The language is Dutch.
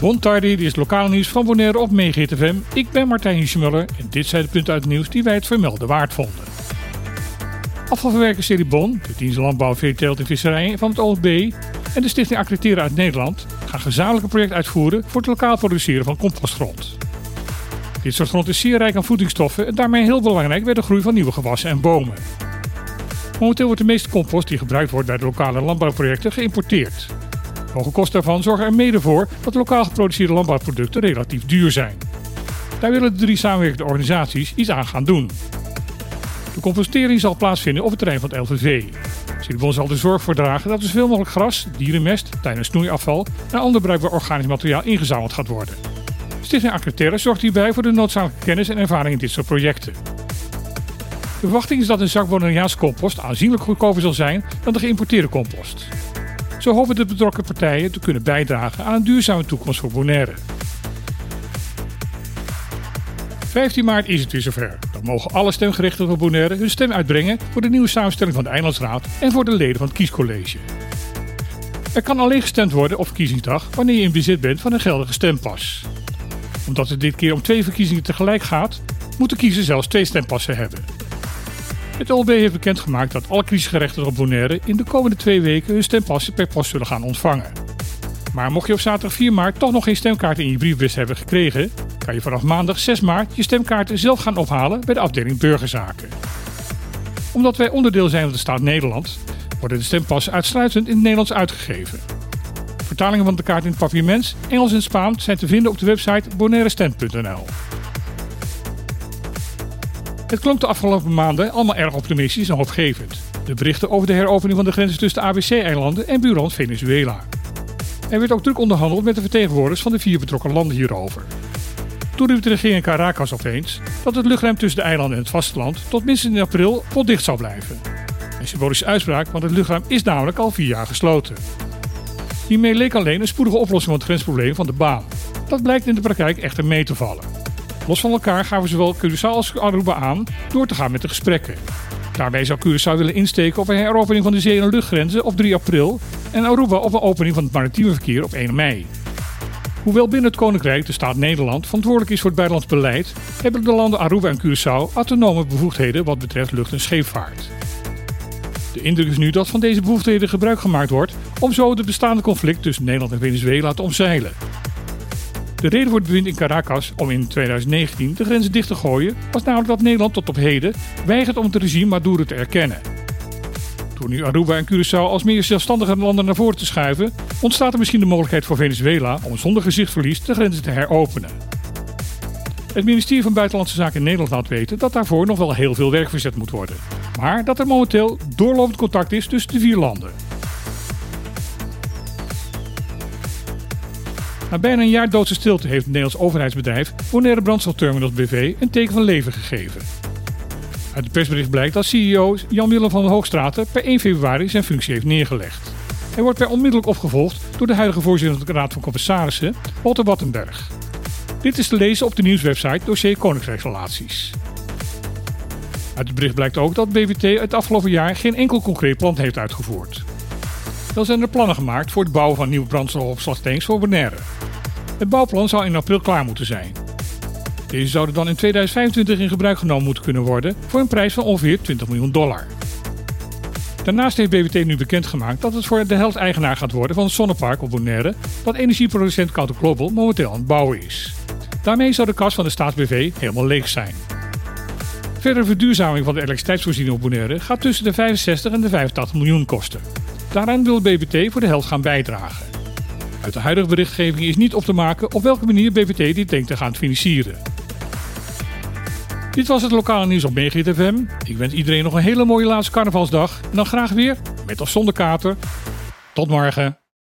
Bontardi, dit is lokaal nieuws van Bonaire op FM. Ik ben Martijn Schmuller en dit zijn de punten uit het nieuws die wij het vermelden waard vonden. Afvalverwerkersserie Bon, de dienst Landbouw, Veeteelt en Visserij van het OLB en de Stichting Accrediteren uit Nederland gaan gezamenlijk een project uitvoeren voor het lokaal produceren van compostgrond. Dit soort grond is zeer rijk aan voedingsstoffen en daarmee heel belangrijk bij de groei van nieuwe gewassen en bomen. Momenteel wordt de meeste compost die gebruikt wordt bij de lokale landbouwprojecten geïmporteerd. Hoge kosten daarvan zorgen er mede voor dat lokaal geproduceerde landbouwproducten relatief duur zijn. Daar willen de drie samenwerkende organisaties iets aan gaan doen. De compostering zal plaatsvinden op het terrein van het LVV. Silibon zal er zorg voor dragen dat er zoveel mogelijk gras, dierenmest, tijdens snoeiafval en ander bruikbaar organisch materiaal ingezameld gaat worden. Stichting Acreterre zorgt hierbij voor de noodzakelijke kennis en ervaring in dit soort projecten. De verwachting is dat een zak Bonaireaanse compost aanzienlijk goedkoper zal zijn dan de geïmporteerde compost. Zo hopen de betrokken partijen te kunnen bijdragen aan een duurzame toekomst voor Bonaire. 15 maart is het weer zover. Dan mogen alle stemgerechtigden van Bonaire hun stem uitbrengen voor de nieuwe samenstelling van de Eilandsraad en voor de leden van het kiescollege. Er kan alleen gestemd worden op verkiezingsdag wanneer je in bezit bent van een geldige stempas. Omdat het dit keer om twee verkiezingen tegelijk gaat, moet de kiezer zelfs twee stempassen hebben. Het OLB heeft bekendgemaakt dat alle kiesgerechtigden op Bonaire in de komende twee weken hun stempassen per post zullen gaan ontvangen. Maar mocht je op zaterdag 4 maart toch nog geen stemkaart in je briefbus hebben gekregen, kan je vanaf maandag 6 maart je stemkaarten zelf gaan ophalen bij de afdeling Burgerzaken. Omdat wij onderdeel zijn van de staat Nederland, worden de stempassen uitsluitend in het Nederlands uitgegeven. Vertalingen van de kaart in het papiermens, Engels en Spaans zijn te vinden op de website bonairestand.nl. Het klonk de afgelopen maanden allemaal erg optimistisch en hoopgevend. De berichten over de heropening van de grenzen tussen de ABC-eilanden en buurland Venezuela. Er werd ook druk onderhandeld met de vertegenwoordigers van de vier betrokken landen hierover. Toen riep de regering Caracas opeens dat het luchtruim tussen de eilanden en het vasteland tot minstens in april vol dicht zou blijven. Een symbolische uitspraak, want het luchtruim is namelijk al vier jaar gesloten. Hiermee leek alleen een spoedige oplossing van het grensprobleem van de baan. Dat blijkt in de praktijk echter mee te vallen. Los van elkaar gaven zowel Curaçao als Aruba aan door te gaan met de gesprekken. Daarbij zou Curaçao willen insteken op een heropening van de zee- en luchtgrenzen op 3 april en Aruba op een opening van het maritieme verkeer op 1 mei. Hoewel binnen het Koninkrijk de staat Nederland verantwoordelijk is voor het buitenlands beleid, hebben de landen Aruba en Curaçao autonome bevoegdheden wat betreft lucht- en scheepvaart. De indruk is nu dat van deze bevoegdheden gebruik gemaakt wordt om zo het bestaande conflict tussen Nederland en Venezuela te omzeilen. De reden voor het bewind in Caracas om in 2019 de grenzen dicht te gooien was namelijk dat Nederland tot op heden weigert om het regime Maduro te erkennen. Door nu Aruba en Curaçao als meer zelfstandige landen naar voren te schuiven, ontstaat er misschien de mogelijkheid voor Venezuela om zonder gezichtsverlies de grenzen te heropenen. Het ministerie van Buitenlandse Zaken in Nederland laat weten dat daarvoor nog wel heel veel werk verzet moet worden. Maar dat er momenteel doorlopend contact is tussen de vier landen. Na bijna een jaar doodse stilte heeft het Nederlands overheidsbedrijf Bonaire Brandstofterminals BV een teken van leven gegeven. Uit het persbericht blijkt dat CEO Jan-Willem van Hoogstraten per 1 februari zijn functie heeft neergelegd. Hij wordt per onmiddellijk opgevolgd door de huidige voorzitter van de Raad van Commissarissen, Walter Wattenberg. Dit is te lezen op de nieuwswebsite Dossier Koninkrijksrelaties. Uit het bericht blijkt ook dat BBT het afgelopen jaar geen enkel concreet plan heeft uitgevoerd. Wel zijn er plannen gemaakt voor het bouwen van nieuwe brandstofopslagtanks voor Bonaire. Het bouwplan zou in april klaar moeten zijn. Deze zouden dan in 2025 in gebruik genomen moeten kunnen worden voor een prijs van ongeveer 20 miljoen dollar. Daarnaast heeft BBT nu bekendgemaakt dat het voor de helft eigenaar gaat worden van het zonnepark op Bonaire dat energieproducent Counter Global momenteel aan het bouwen is. Daarmee zou de kas van de staatsBV helemaal leeg zijn. Verdere verduurzaming van de elektriciteitsvoorziening op Bonaire gaat tussen de 65 en de 85 miljoen kosten. Daaraan wil BBT voor de helft gaan bijdragen. Uit de huidige berichtgeving is niet op te maken op welke manier BBT dit denkt te gaan financieren. Dit was het lokale nieuws op Megahit. Ik wens iedereen nog een hele mooie laatste carnavalsdag. En dan graag weer, met of zonder kater. Tot morgen.